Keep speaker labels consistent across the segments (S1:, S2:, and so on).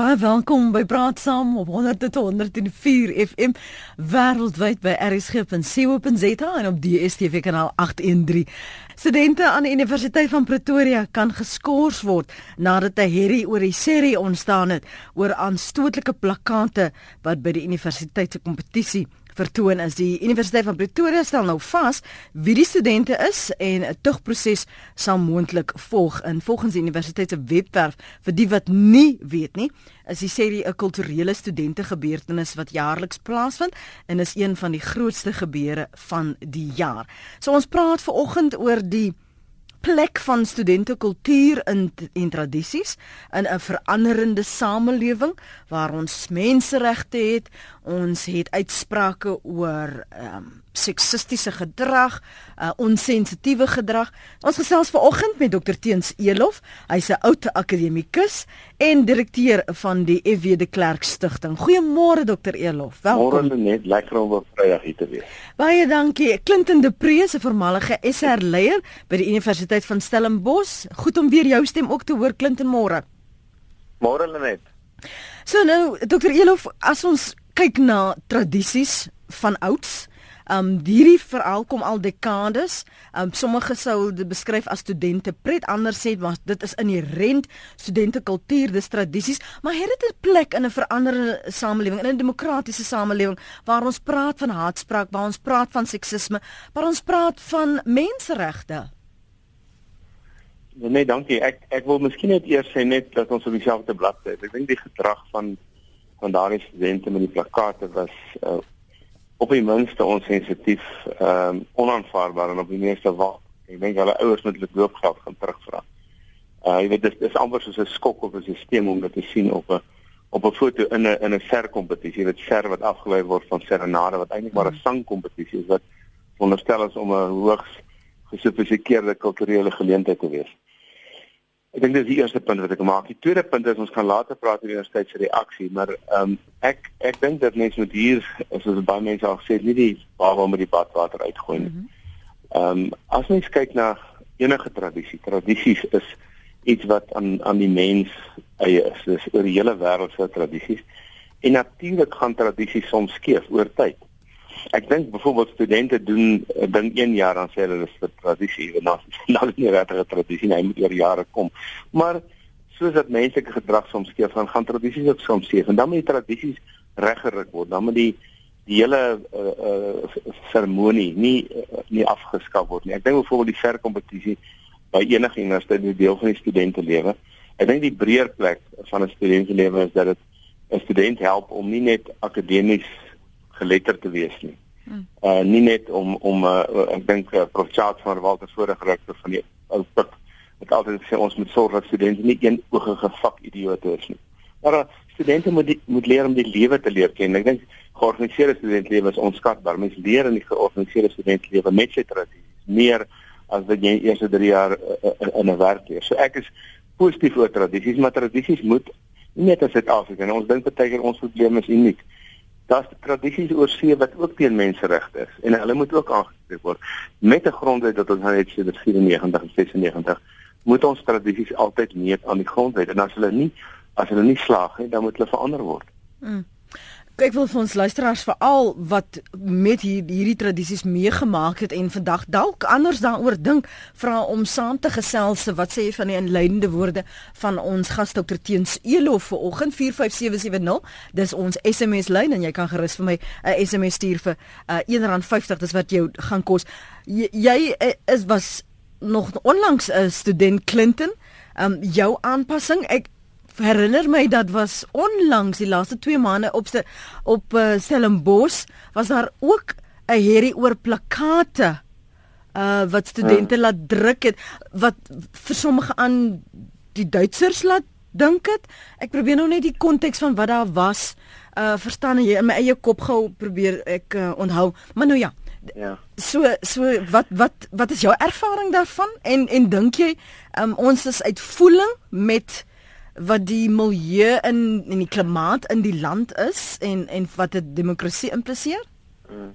S1: Baie welkom by Praat Saam op 100.104 FM wêreldwyd by rsg.co.za en op DStv kanaal 813. Studente aan die Universiteit van Pretoria kan geskort word nadat 'n herrie oor die serie ontstaan het oor aanstootlike plakkate wat by die universiteit se kompetisie vertoon is. Die Universiteit van Pretoria stel nou vas wie die studente is en 'n tugproses sal moontlik volg. In volgens die universiteit se webwerf vir die wat nie weet nie, is die serie 'n kulturele studente gebeurtenis wat jaarliks plaasvind en is een van die grootste gebeure van die jaar. So ons praat ver oggend oor die plek van studente kultuur in en tradisies in 'n veranderende samelewing waar ons menseregte het, ons het uitsprake oor ehm um, seksistiese gedrag, uh, onsensitiewe gedrag. Ons gesels vanoggend met Dr Teens Elof. Hy's 'n oud akademikus en direkteur van die FW de Klerk Stichting. Goeiemôre Dr Elof.
S2: Welkom. Môre net lekker om op Vrydag hier te wees.
S1: Baie dankie. Clinton de Preez, 'n voormalige SR leier by die Universiteit van Stellenbosch. Goed om weer jou stem ook te hoor Clinton môre.
S2: Môre Lenet.
S1: So nou Dr Elof, as ons kyk na tradisies van ouds, Um hierdie verhaal kom al dekades. Um sommige sou dit beskryf as studente pret, ander sê maar dit is inherent studente kultuur, dis tradisies, maar het dit 'n plek in 'n veranderende samelewing, in 'n demokratiese samelewing waar ons praat van haatspraak, waar ons praat van seksisme, waar ons praat van menseregte?
S2: Nee, dankie. Ek ek wil miskien net eers sê net dat ons op dieselfde bladsy is. Ek dink die gedrag van van daardie studente met die plakate was uh, op die minste onsensitief, ehm um, onaanvaarbaar en op die meeste waar ek dink hulle ouers moet hulle loopgeld gaan terugvra. Uh jy weet dis dis amper soos 'n skok op 'n stelsel om dit te sien op 'n op 'n foto in 'n in 'n serkompetisie, dit ser wat afgelei word van serenade wat eintlik maar 'n hmm. sangkompetisie is wat veronderstel is om 'n hoogs gesofistikeerde kulturele geleentheid te wees. Ek dink dis die eerste punt wat ek maak. Die tweede punt is ons gaan later praat oor die universiteit se reaksie, maar ehm um, ek ek dink dat mense moet hier as ons baie mense al sê nie die baba met die badwater uitgooi nie. Mhm. Ehm um, as mens kyk na enige tradisie, tradisies is iets wat aan aan die mens eie is. Dis oor die hele wêreld se tradisies. En natuurlik gaan tradisies soms skeef oor tyd. Ek dink byvoorbeeld studente doen ding 1 jaar dan sê hulle dis 'n tradisie, en dan dan is nie regtig 'n tradisie nie, hy moet oor jare kom. Maar soos dat menslike gedrag soms skeef gaan, gaan tradisies ook soms skeef en dan moet die tradisies reggeruk word. Dan moet die die hele seremonie uh, uh, nie uh, nie afgeskaf word nie. Ek dink byvoorbeeld die verkompetisie by enige universiteit is deel van die studente lewe. Ek dink die breër plek van 'n studente lewe is dat dit 'n student help om nie net akademies geletterd te wees nie. Hmm. Uh nie net om om uh, ek dink uh, Prof Charles van Walter vorige rektor van die ou pik het altyd sê ons moet sorg dat studente nie een oogige vak idioote is nie. Maar uh, studente moet die, moet leer om die lewe te leer ken. Ek dink georganiseerde studentlewe is onskatbaar. Mens leer in die georganiseerde studentlewe met sy tradisies meer as wat jy eers 3 jaar uh, uh, in 'n werk leer. So ek is positief oor tradisies, maar tradisies moet nie net in Suid-Afrika en ons dink baie keer ons probleem is uniek daar's tradisies oor see wat ook teen menseregte is en hulle moet ook aangespreek word. Met 'n grondwet wat ons nou het sedert 94 en 96 moet ons tradisies altyd meet aan die grondwet en as hulle nie as hulle nie slaag nie dan moet hulle verander word. Mm
S1: ek wil vir ons luisteraars veral wat met hier, hierdie tradisies meegemaak het en vandag dalk anders daaroor dink vra om saam te gesels wat sê jy van die inleidende woorde van ons gas dokter Teens Elof vanoggend 45770 dis ons SMS lyn en jy kan gerus vir my 'n SMS stuur vir uh, R1.50 dis wat jou gaan kos. Jy, jy uh, is was nog onlangs 'n uh, student Clinton. Um, jou aanpassing ek herinner my dat was onlangs die laaste 2 maande op se op uh, Stellenbosch was daar ook 'n herrie oor plakate uh wat studente hmm. laat druk het wat vir sommige aan die Duitsers laat dink het ek probeer nou net die konteks van wat daar was uh verstaan jy in my eie kop gou probeer ek uh, onthou maar nou ja Ja. So so wat wat wat is jou ervaring daarvan en en dink jy um, ons is uitvoering met wat die milieu in en die klimaat in die land is en en wat dit demokrasie impliseer?
S2: Hmm.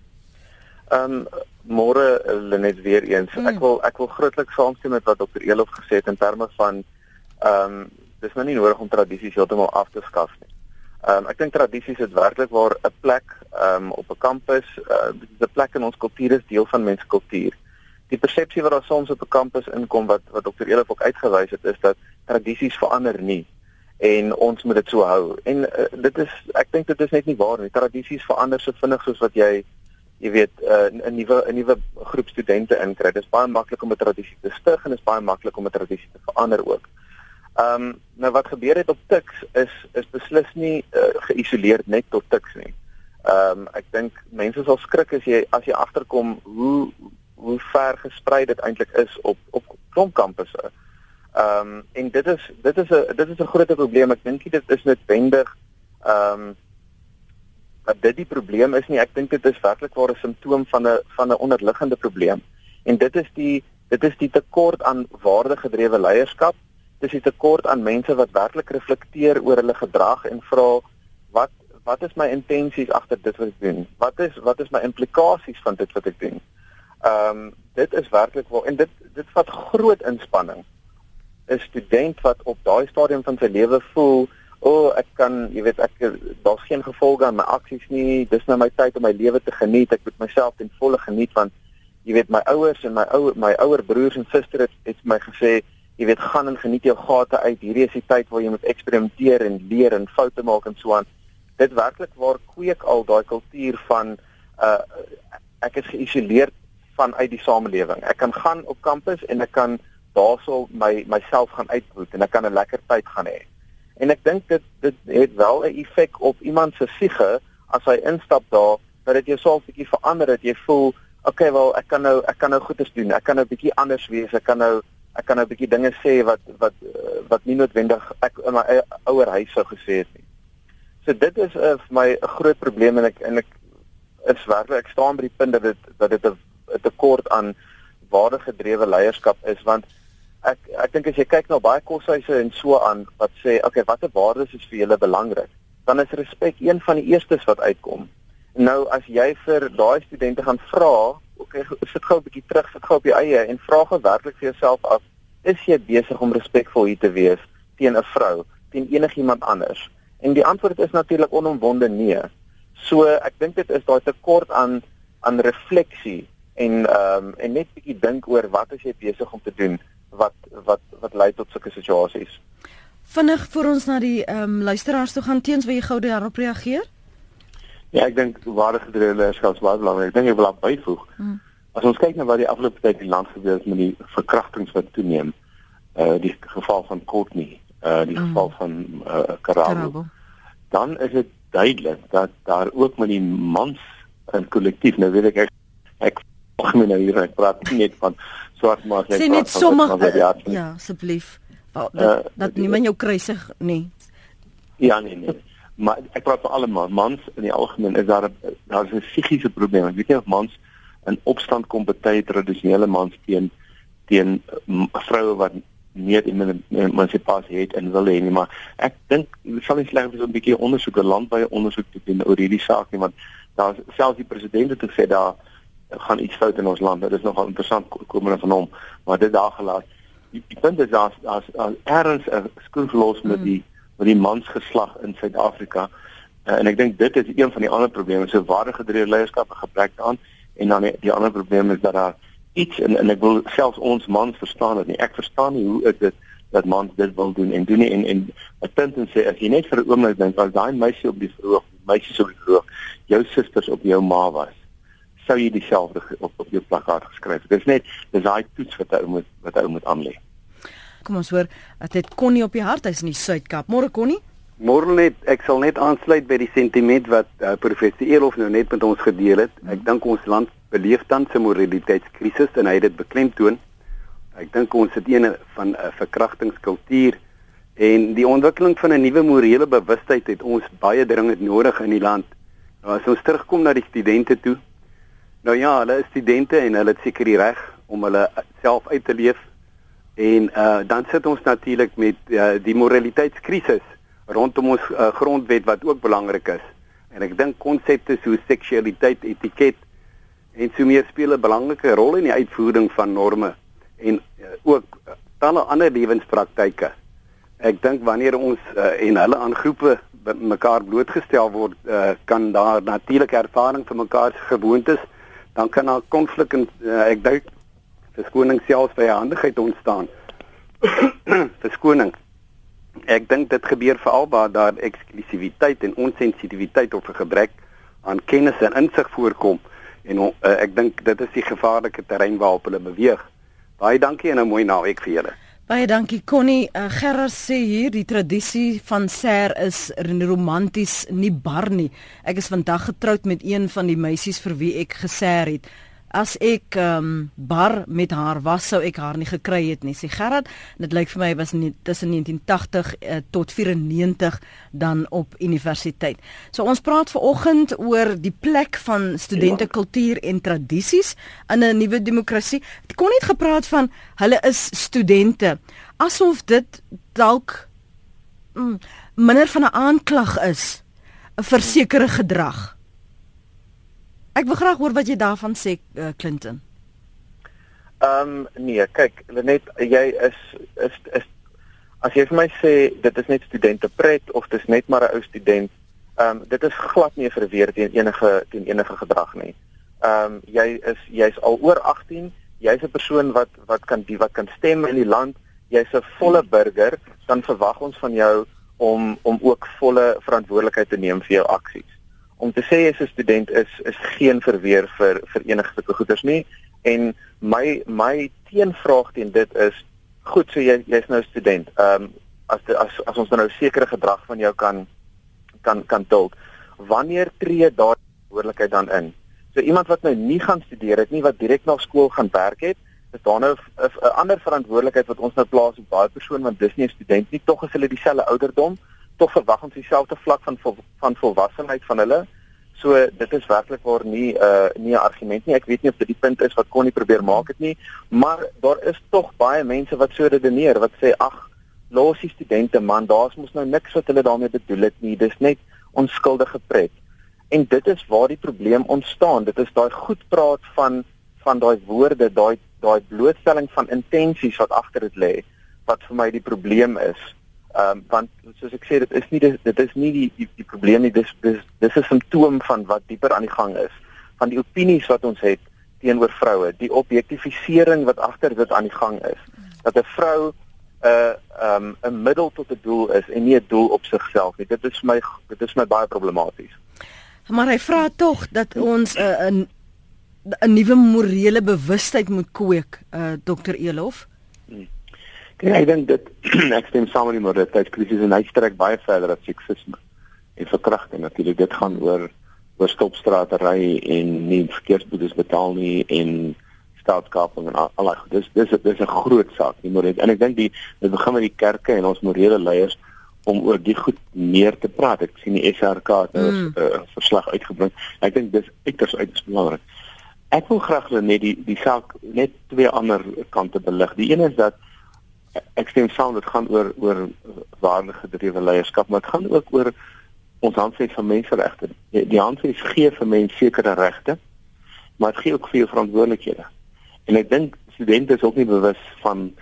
S2: Ehm um, môre net weer eens. Mm. Ek wil ek wil grootliks saamstem met wat dokter Elof gesê het in terme van ehm um,
S3: dis nou nie nodig om tradisies heeltemal af te skaf nie. Ehm um, ek dink tradisies is werklik waar 'n plek ehm um, op 'n kampus, uh, dit is 'n plek in ons kultuur is deel van mens kultuur. Die persepsie wat daar soms op 'n kampus inkom wat wat Dr. Elif ook uitgewys het is dat tradisies verander nie en ons moet dit so hou. En uh, dit is ek dink dit is net nie waar nie. Tradisies verander so vinnig soos wat jy jy weet uh, 'n uh, nuwe 'n nuwe groep studente inkry. Dit is baie maklik om 'n tradisie te stig en dit is baie maklik om 'n tradisie te verander ook. Ehm um, nou wat gebeur het op Tix is is beslis nie uh, geïsoleer net tot Tix nie. Ehm um, ek dink mense sal skrik as jy as jy agterkom hoe hoe ver gesprei dit eintlik is op op klomp kampusse. Ehm um, en dit is dit is 'n dit is 'n groot probleem. Ek dink dit is noodwendig ehm um, dat dit die probleem is nie. Ek dink dit is werklik waar 'n simptoom van 'n van 'n onderliggende probleem. En dit is die dit is die tekort aan waardegedrewe leierskap dis 'n tekort aan mense wat werklik reflekteer oor hulle gedrag en vra wat wat is my intensies agter dit wat ek doen? Wat is wat is my implikasies van dit wat ek doen? Ehm um, dit is werklik waar en dit dit vat groot inspanning. 'n Student wat op daai stadium van sy lewe voel, o, oh, ek kan, jy weet, ek daar's geen gevolge aan my aksies nie. Dis nou my tyd om my lewe te geniet. Ek moet myself ten volle geniet want jy weet my ouers en my ouer my ouer broers en susters het, het my gesê jy weet gaan en geniet jou gate uit. Hierdie is die tyd waar jy moet eksperimenteer en leer en foute maak en so aan. Dit werklik waar kweek al daai kultuur van uh ek is geïsoleer vanuit die samelewing. Ek kan gaan op kampus en ek kan daarso my myself gaan uitvoer en ek kan 'n lekker tyd gaan hê. En ek dink dit dit het wel 'n effek op iemand se siege as hy instap daar dat dit jou self bietjie verander dat jy voel, okay wel, ek kan nou ek kan nou goeders doen. Ek kan nou bietjie anders wees. Ek kan nou ek kan nou bietjie dinge sê wat wat uh, wat nie noodwendig ek in my ouer huis sou gesê het nie. So dit is uh, vir my 'n groot probleem en ek en ek is werklik ek staan by die punt dat dit dat dit 'n tekort aan waardegedrewe leierskap is want ek ek dink as jy kyk na baie koshuise en so aan wat sê okay watter waardes is vir julle belangrik dan is respek een van die eerstes wat uitkom. Nou as jy vir daai studente gaan vra okay, sit gou 'n bietjie terug, sit gou op jou eie en vra gou werklik vir jouself af, is jy besig om respekvol hier te wees teen 'n vrou, teen enigiemand anders? En die antwoord is natuurlik onomwonde nee. So ek dink dit is daai tekort aan aan refleksie en ehm um, en net bietjie dink oor wat as jy besig om te doen wat wat wat lei tot sulke situasies.
S1: Vinnig vir ons na die ehm um, luisteraars toe gaan teens wil jy gou daarop reageer?
S3: Ja, ek dink waardegedrewe leierskap is baie belangrik. Ek dink ek wil aan byvoeg. Hmm. As ons kyk na wat die afgelope tyd in die land gebeur het met die verkrachtings wat toeneem, uh die geval van Courtney, uh die hmm. geval van uh Karabo, dan is dit duidelik dat daar ook met die mans in kollektief, nou weet ek ek ek mag my nou hier ek praat net van swart maar
S1: net net sommer ja, asseblief. Dat dat, dat nie men jou kruisig nie.
S3: Ja nee nee maar ek praat vir alle man, mans in die algemeen is daar daar is 'n psigiese probleem. Ek weet nie of mans in opstand kom baie tradisionele mans teen teen vroue wat meer emansipasie het en wil hê nie, maar ek dink sal nie sleg wees om 'n bietjie ondersoek, 'n landwyse ondersoek te doen oor hierdie saak nie, want daar selfs die president het gesê daar gaan iets fout in ons land. Dit is nogal interessant komende van hom, maar dit daar gelaat. Die, die punt is as as erns 'n skool verlos met hmm. die met die mansgeslag in Suid-Afrika. Uh, en ek dink dit is een van die ander probleme, so waardegedrewe leierskap en gebrek daaraan en dan die, die ander probleem is dat daar iets en en ek wil selfs ons mans verstaan dit nie. Ek verstaan nie hoe is dit dat mans dit wil doen en doen nie en en 'n punt en sê as jy net vir 'n oomblik dink as daai meisie op die verhoog, meisies op die verhoog, jou susters op jou ma was, sou jy dieselfde op op jou plakkaat geskryf het. Dit is net dis daai toets wat ou moet wat ou moet aanlê.
S1: Kom ons hoor, dit Connie op die hart, hy's in die Suid-Kaap. Môre Connie?
S4: Môre net, ek sal net aansluit by die sentiment wat uh, professor Elof nou net met ons gedeel het. Ek dink ons land beleef tans 'n moraliteitskrisis en hy het dit beklemtoon. Ek dink ons het een van 'n uh, verkrachtingskultuur en die ontwikkeling van 'n nuwe morele bewustheid het ons baie dringend nodig in die land. Nou as ons terugkom na die studente toe. Nou ja, hulle is studente en hulle het seker die reg om hulle self uit te leef En uh dan sit ons natuurlik met uh, die moraliteitskrisis rondom ons uh, grondwet wat ook belangrik is. En ek dink konsepte soos seksualiteit, etiket en so meer speel 'n belangrike rol in die uitvoering van norme en uh, ook uh, talle ander lewenspraktyke Ek dink wanneer ons uh, en hulle aan groepe mekaar blootgestel word, uh, kan daar natuurlike ervaring vir mekaar se gewoontes, dan kan daar konflik en uh, ek dink verskoning selfs by handigheid ontstaan. verskoning. Ek dink dit gebeur veral waar daar eksklusiwiteit en onsensitiwiteit of 'n gebrek aan kennis en insig voorkom en uh, ek dink dit is die gevaarlike terrein waarop hulle beweeg. Baie dankie en 'n mooi naweek vir julle.
S1: Baie dankie Connie. Uh, Gerard sê hier die tradisie van ser is romanties nie bar nie. Ek is vandag getroud met een van die meisies vir wie ek geser het as ek ehm um, bar met haar was sou ek haar nie gekry het nie. Sê Gerard dit lyk vir my was nie tussen 1980 uh, tot 94 dan op universiteit. So ons praat ver oggend oor die plek van studente kultuur en tradisies in 'n nuwe demokrasie ek kon net gepraat van hulle is studente. Asof dit dalk mm, minder van 'n aanklag is 'n versekerde gedrag Ek wil graag hoor wat jy daarvan sê uh, Clinton.
S2: Ehm um, nee, kyk, net jy is is is as jy vir my sê dit is net studente pret of dis net maar 'n ou student, ehm um, dit is glad nie verweer teen enige teen enige gedrag nie. Ehm um, jy is jy's al oor 18, jy's 'n persoon wat wat kan die wat kan stem in die land, jy's 'n volle burger, dan verwag ons van jou om om ook volle verantwoordelikheid te neem vir jou aksies om te sê as 'n student is is geen verweer vir vir enige sulke goeders nie en my my teenvraag teen dit is goed so jy jy's nou student. Ehm um, as die, as as ons nou sekere gedrag van jou kan kan kan tolk. Wanneer tree daardie verantwoordelikheid dan in? So iemand wat nou nie gaan studeer het nie wat direk na skool gaan werk het, is daar nou 'n ander verantwoordelikheid wat ons nou plaas op daai persoon want dis nie 'n student nie, tog is hulle dieselfde ouderdom tog verwag ons dieselfde vlak van van volwassenheid van hulle. So dit is werklik waar nie 'n uh, nie 'n argument nie. Ek weet nie of dit die punt is wat kon nie probeer maak het nie, maar daar is tog baie mense wat so redeneer wat sê ag, los die studente man, daar's mos nou niks wat hulle daarmee bedoel het nie. Dis net onskuldige pret. En dit is waar die probleem ontstaan. Dit is daai goed praat van van daai woorde, daai daai blootstelling van intensies wat agter dit lê wat vir my die probleem is. Ehm um, want soos ek sê dit is nie dit, dit is nie die die, die probleem nie. Dis dis dis 'n simptoom van wat dieper aan die gang is. Van die opinies wat ons het teenoor vroue die objektifisering wat agter dit aan die gang is. Dat 'n vrou 'n uh, ehm um, 'n middel tot 'n doel is en nie 'n doel op sigself nie. Dit is vir my dit is my baie problematies.
S1: Maar hy vra tog dat ons 'n uh, 'n 'n nuwe morele bewustheid moet kweek uh, dokter Elof. hmm.
S2: Kyk, ek dink dit ek stem saam met die moraliteit-krisis en hy strek baie verder as seksisme en verkrachting natuurlik. Dit gaan oor oor stopstratery en nie verkeersboetes betaal nie en staatskaping en al daai goed. Dis dis dis 'n groot saak, die moralit. En ek dink die dit begin met die kerke en ons morele leiers om oor die goed meer te praat. Ek sien die SRK het nou 'n mm. uh, verslag uitgebring. Ek dink dis uiters uiters belangrik. Ek wil graag net die die saak net twee ander kante belig. Die een is dat ek stem saam dit gaan oor oor waardegedrewe leierskap maar dit gaan ook oor ons handves van menseregte die, die handves gee vir mense sekere regte maar dit gee ook vir jou verantwoordelikhede. En ek dink studente is ook nie bewus van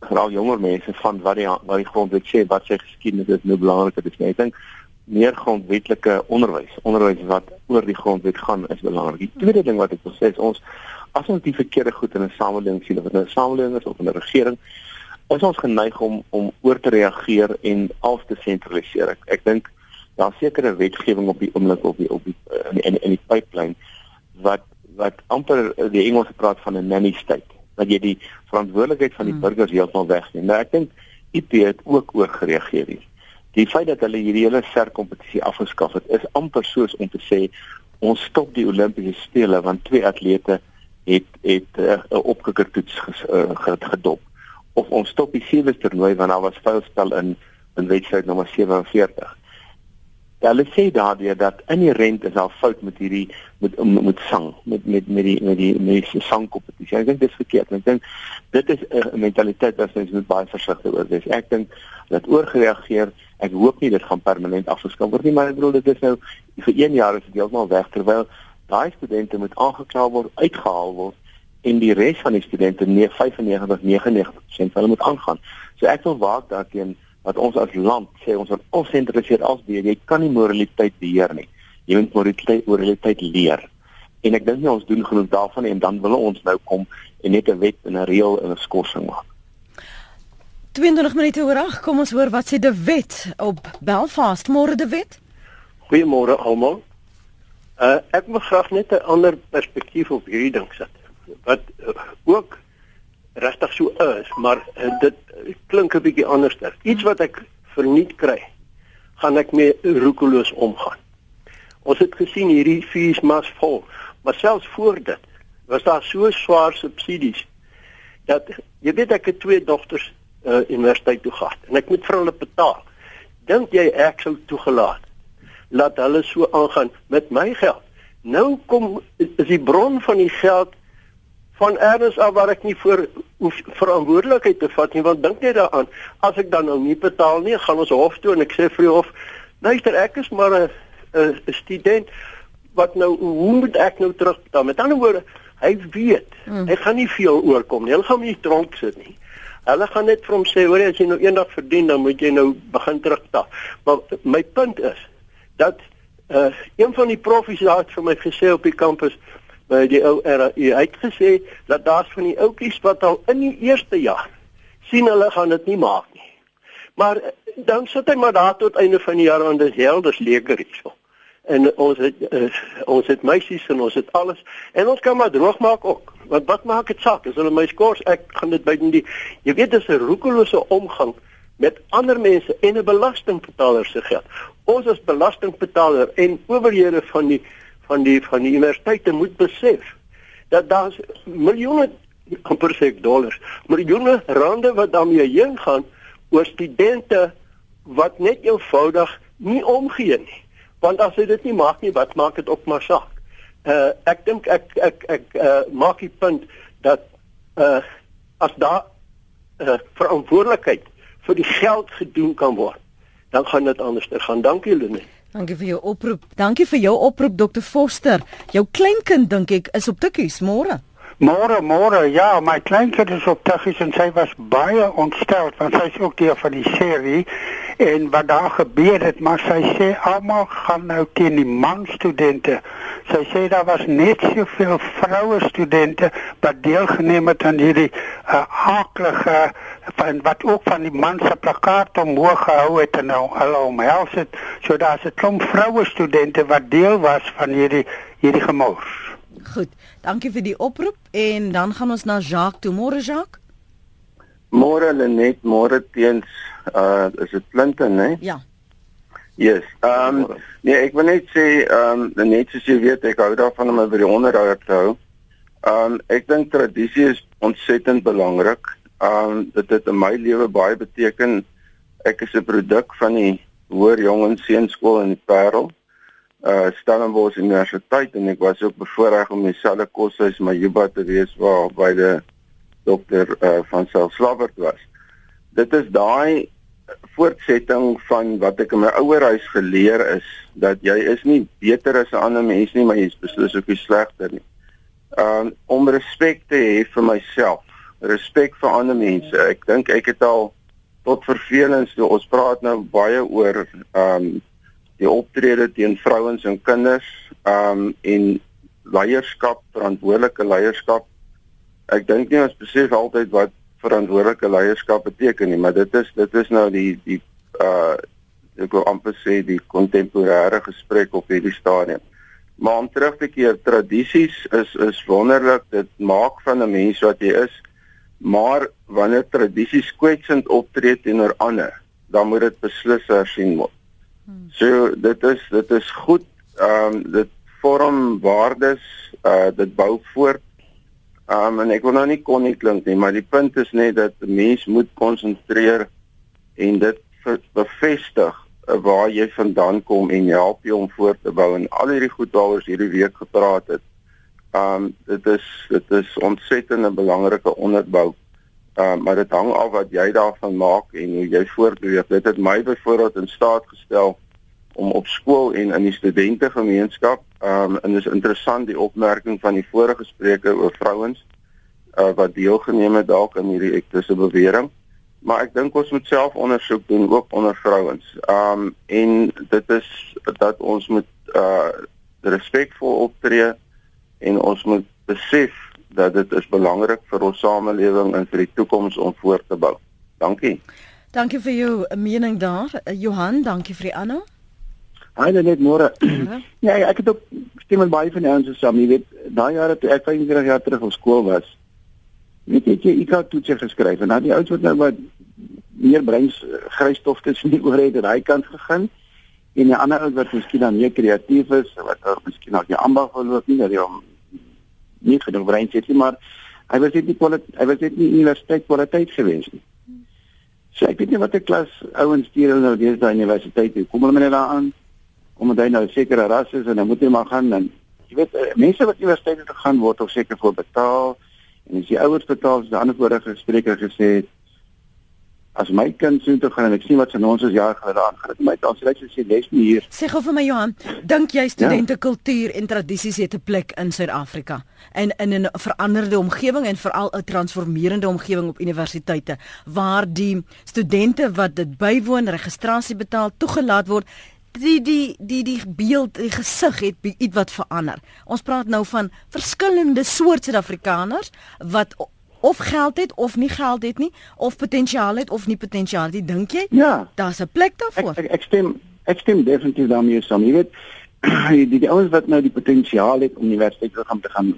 S2: veral jonger mense van wat die wat die grondwet sê wat sy geskiedenis is nou belangrik is ek dink meer grondwetlike onderwys onderwys wat oor die grondwet gaan is belangrik die tweede ding wat ek wil sê is ons as ons die verkeerde goed in 'n samelewing sien of in 'n samelewing is of 'n regering is ons geneig om om oor te reageer en af te sentraliseer. Ek, ek dink daar sekere wetgewing op die oomblik op die op die in in, in die pipeline wat wat amper die Engelse praat van 'n nanny state dat jy die verantwoordelikheid van die hmm. burgers heeltemal wegneem. Nou ek dink IP het ook oor gereageer hier. Die feit dat hulle hierdie hele ser kompetisie afgeskaf het is amper soos om te sê ons stop die Olimpiese spele want twee atlete het het eh, 'n uh, opkikkertoets uh, gedop of ons stop die sewe toernooi want daar was foutspel in in wedstryd nommer 47. Ja, hulle sê daardie dat inherent is daar fout met hierdie met met sang met met met die met die met die sangkompetisie. Ek dink dit is verkeerd. Ek dink dit is 'n mentaliteit wat ons moet baie versigtig oor wees. Ek dink dat oorgereageer, ek hoop nie dit gaan permanent afgeskaf word nie, maar ek bedoel dit is nou vir 1 jaar is dit heeltemal weg terwyl daai studente moet aangekla word, uitgehaal word en die res van die studente nee 95 99% hulle moet aangaan. So ek wil waak daarteen
S5: wat ons as land sê ons moet ons sentraliseer as beheer. Jy kan nie moraliteit beheer nie. Jy moet moraliteit moraliteit leer. En ek dink nie ons doen genoeg daarvan en dan wil ons nou kom en net 'n wet en 'n reël en 'n skorsing maak.
S1: 22 minute oor 8, kom ons hoor wat sê die wet op Belfast. Môre die wet.
S6: Goeiemôre almal. Uh ek wil graag net 'n ander perspektief op hierdie ding sit. Wat uh, ook regtig so is, maar uh, dit klink 'n bietjie anderster. Iets wat ek verniet kry, gaan ek mee roekeloos omgaan. Ons het gesien hierdie fees mas vol, maar selfs voor dit was daar so swaar subsidies dat jy weet ek het twee dogters uh, universiteit toe gehad en ek moet vir hulle betaal. Dink jy ek sou toegelaat laat hulle so aangaan met my geld? Nou kom is die bron van die geld van erns af waar ek nie voor hoef verantwoordelikheid te vat nie want dink net daaraan as ek dan nou nie betaal nie gaan ons hof toe en ek sê vir die hof luister ek is maar 'n 'n student wat nou hoe moet ek nou terugbetaal? Met ander woorde hy weet hmm. hy gaan nie veel oorkom nie hy gaan nie tronk sit nie. Hulle gaan net vir hom sê hoor as jy nou eendag verdien dan moet jy nou begin terugbetaal. Maar my punt is dat uh, een van die profs daar het vir my gesê op die kampus by die ou RAU uitgesê dat daar's van die ouetjies wat al in die eerste jaar sien hulle gaan dit nie maak nie. Maar eh, dan sit hy maar daar tot einde van die jaar aan dis helders leker hierso. En ons het uh, ons het meisies en ons het alles en ons kan maar droog maak ook. Want wat maak dit saak as hulle my skors ek gaan dit by die jy weet dis 'n roekelose omgang met ander mense en 'n belastingbetaler se geld. Ons as belastingbetaler en owerhede van die van die van die universiteite moet besef dat daar miljoene amper sê dollars, miljoene rande wat daarmee heen gaan oor studente wat net eenvoudig nie omgee nie. Want as jy dit nie maak nie, wat maak dit op maar saak? Uh ek dink ek ek ek uh maak die punt dat uh as daar uh verantwoordelikheid vir die geld gedoen kan word, dan gaan dit anders te gaan. Dankie Lenet.
S1: Dankie vir jou oproep. Dankie vir jou oproep Dr. Foster. Jou kleinkind dink ek is op tikkies môre.
S7: Môre, môre. Ja, my kleinkind is op tikkies en sy was baie ontstel want sy is ook deel van die serie en wat daar gebeur het, maar sy sê almal gaan nou teen die man studente. Sy sê daar was net soveel vroue studente wat deelgeneem het aan hierdie uh, aaklige van wat ook van die man se plakkaat omhoog gehou het en nou hulle omhels het. So daar's 'n klomp vroue studente wat deel was van hierdie hierdie gemors.
S1: Goed. Dankie vir die oproep en dan gaan ons na Jacques toe. Môre Jacques.
S5: Môre Lenet, môre teens uh is dit Clinton, né?
S1: Ja.
S5: Yes. Ehm um, nee, ek wil net sê ehm um, net soos jy weet, ek hou daarvan om my by die onderhoud te hou. Ehm um, ek dink tradisie is ontsettend belangrik. Ehm um, dit het in my lewe baie beteken. Ek is 'n produk van die Hoër Jongens Seunskool in die Parel uh Stellenbosch Universiteit en ek was ook bevoorreg om dieselfde koshuis my Juba te wees waar by die dokter uh van Selfslabbert was. Dit is daai voortsetting van wat ek in my ouerhuis geleer is dat jy is nie beter as 'n ander mens nie, maar jy is beslis ook nie slegter nie. Um om respek te hê vir myself, respek vir ander mense. Ek dink ek het al tot vervelings toe ons praat nou baie oor um die optrede teen vrouens en kinders um en leierskap, verantwoordelike leierskap. Ek dink nie ons besef altyd wat verantwoordelike leierskap beteken nie, maar dit is dit is nou die die uh ek wil amper sê die kontemporêre gesprek op hierdie stadium. Maar om terug te keer, tradisies is is wonderlik. Dit maak van 'n mens wat jy is. Maar wanneer tradisies kwetsend optree teenoor ander, dan moet dit beslis hersien word. So dit is dit is goed. Ehm um, dit vorm waardes, uh dit bou voort. Ehm um, en ek wil nou nie kon nie klink nie, maar die punt is net dat 'n mens moet konsentreer en dit bevestig uh, waar jy vandaan kom en help jou om voort te bou en al hierdie goed waaroor ons hierdie week gepraat het. Ehm um, dit is dit is ontsettend 'n belangrike onderbou. Ehm uh, maar dit hang af wat jy daarvan maak en hoe jy voortbeweeg. Dit het my byvoorbeeld in staat gestel om op skool en in die studentegemeenskap, ehm um, en dis interessant die opmerking van die vorige spreker oor vrouens uh, wat deelgeneem het dalk aan hierdie ektise bewering.
S2: maar ek dink ons moet self ondersoek doen ook onder vrouens. Um en dit is dat ons moet uh respekvol optree en ons moet besef dat dit is belangrik vir ons samelewing en vir die toekoms om voort te bou. Dankie.
S1: Dankie vir jou mening daar. Uh, Johan, dankie vir die aanhou.
S8: Haai net môre. Ja, ek het ook stem met baie van die ouens saam. Jy weet, daai jare toe ek 25 jaar terug op skool was, weet jy, ek het toetse geskryf en dan die ouens wat nou wat meer breins grysstof tussen die oor het en hy kant gegaan en die ander ouens wat miskien dan meer kreatief is, wat ook miskien nog die ambag verloop nie dat hy hom nie genoeg breins het nie, maar hy was net nie kwaliteit hy was net nie universiteit kwaliteit gewees nie. So ek weet nie wat 'n klas ouens stuur nou deesdae universiteit toe. Kom hulle net daar aan omdat hy nou sekere ras is en dan moet hy maar gaan dan jy weet eh, mense wat universiteit toe gaan word of seker voor betaal en as die ouers betaal, soos die ander vorige spreker gesê het, as my kind so toe gaan en ek sien wat sy ons is jaar gelede aangaan, my dan sê hy sê les nie hier.
S1: Sê gou vir my Johan, dink jy studente ja. kultuur en tradisies het 'n plek in Suid-Afrika en in 'n veranderde omgewing en veral 'n transformerende omgewing op universiteite waar die studente wat dit bywoon, registrasie betaal, toegelaat word die die die die beeld die gesig het iets wat verander. Ons praat nou van verskillende soorte Suid-Afrikaners wat of geld het of nie geld het nie of potensiaal het of nie potensiaal het. Dink jy?
S8: Ja.
S1: Daar's 'n plek daarvoor.
S8: Ek, ek, ek stem ek stem definitief daarmee saam. Jy weet die die ouens wat nou die potensiaal het om universiteit te gaan te gaan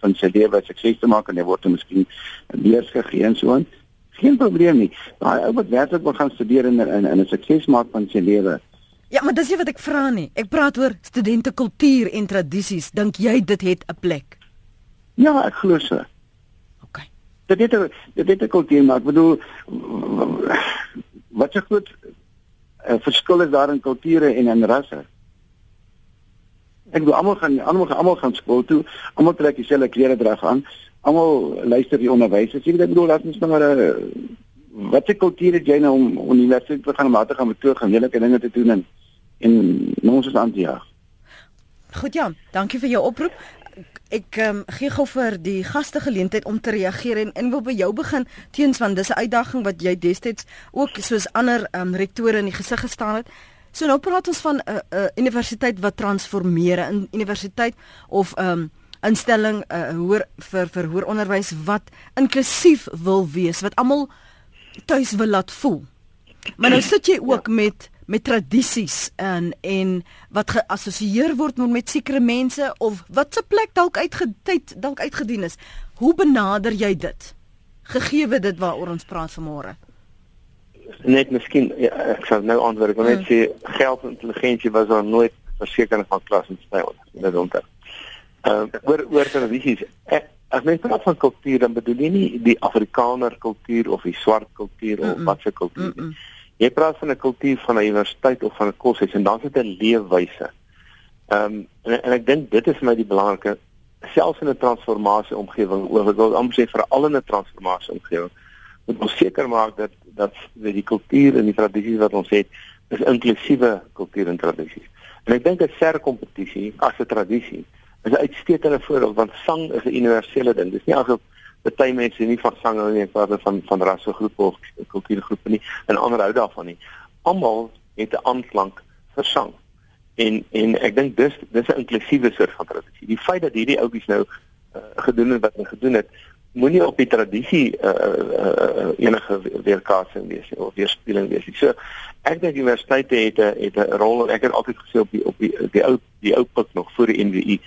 S8: van sy lewe sukses te maak en hy word miskien leers gegee en so aan. Geen probleem nie. Daai ou wat werklik wil gaan studeer en in in 'n sukses maak van sy lewe
S1: Ja, maar dis nie wat ek vra nie. Ek praat oor studente kultuur en tradisies. Dink jy dit het 'n plek?
S8: Ja, ek glo so. Dit het dit het 'n kultuur, maar ek bedoel wat se groot uh, verskil is daar in kulture en in rasse? Ek bedoel almal gaan almal almal gaan skool toe, almal trek dieselfde klere dra aan. Almal luister die onderwysers. Ek bedoel, laat ons nou maar 'n uh, wat se kultuur het jy nou om universiteit te gaan om te gaan betoog en hele dinge te doen en en ons is aan die jaag.
S1: Goed ja, dankie vir jou oproep. Ek um, gee gou vir die gaste geleentheid om te reageer en en wil by jou begin teens want dis 'n uitdaging wat jy destyds ook soos ander um, rektore in die gesig gestaan het. So nou praat ons van 'n uh, uh, universiteit wat transformeer, 'n universiteit of 'n um, instelling uh, hoër vir vir hoër onderwys wat inklusief wil wees, wat almal tuis wil laat voel. Maar nou sit jy ook ja. met met tradisies en en wat geassosieer word met sekere mense of wat se plek dalk uitgetyd dalk uitgedien is. Hoe benader jy dit? Gegeewe dit waaroor ons praat vanmôre.
S2: Net miskien ja, ek sal nou antwoord ek wil net hmm. sê geld en intelligensie was daar nooit versekering van klas en styl. Dit onthou. Ehm uh, oor oor tradisies. Ek As mens praat van kultuur dan bedoel jy nie die Afrikaner kultuur of die swart kultuur of mm -mm. wat se kultuur nie. Mm -mm. Jy praat van 'n kultuur van 'n universiteit of van 'n koshuis en dan is dit 'n leefwyse. Ehm um, en en ek dink dit is vir my die belangrike selfs in 'n transformasie omgewing of ek wil amper sê veral in 'n transformasie omgewing moet ons seker maak dat dat die kultuur en die tradisies wat ons het is inklusiewe kultuur en tradisies. En ek dink 'n ser kompetisie as 'n tradisie is 'n uitstekende voorbeeld want sang is 'n universele ding. Dis nie asof baie mense nie van sang hou nie, praat van van rassegroepe of kultuurgroepe nie en ander hou daarvan nie. Almal het 'n aanklank vir sang. En en ek dink dis dis 'n inklusiewe soort van tradisie. Die feit dat hierdie oupies nou uh, gedoen het wat hulle gedoen het, moenie op die tradisie uh, uh, uh, enige weerkaatsing wees of weerspieëling wees. So ek dink universiteite het 'n het 'n rol. Ek het altyd gesê op die op die die ou die ou pik nog voor die NWI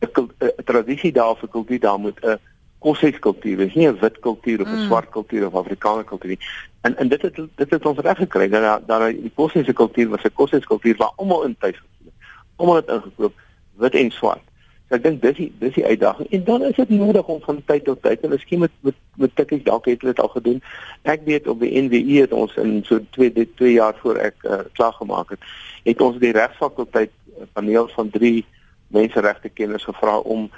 S2: 'n tradisie daar vir kultuur daar moet 'n koshuiskultuur wees, nie 'n wit kultuur of 'n mm. swart kultuur of Afrikaner kultuur nie. En en dit het dit het ons reg gekry dat daar die koshuise kultuur was 'n koshuiskultuur waar almal in tuis gevoel het. Almal het ingekoop wit en swart. So ek dink dis die dis die uitdaging en dan is dit nodig om van tyd tot tyd en miskien met met met tikkies dalk het hulle dit al gedoen. Ek weet op die NWI het ons in so 2 2 jaar voor ek uh, klaar gemaak het, het ons die regsfakulteit paneel van 3 menseregte kenners gevra om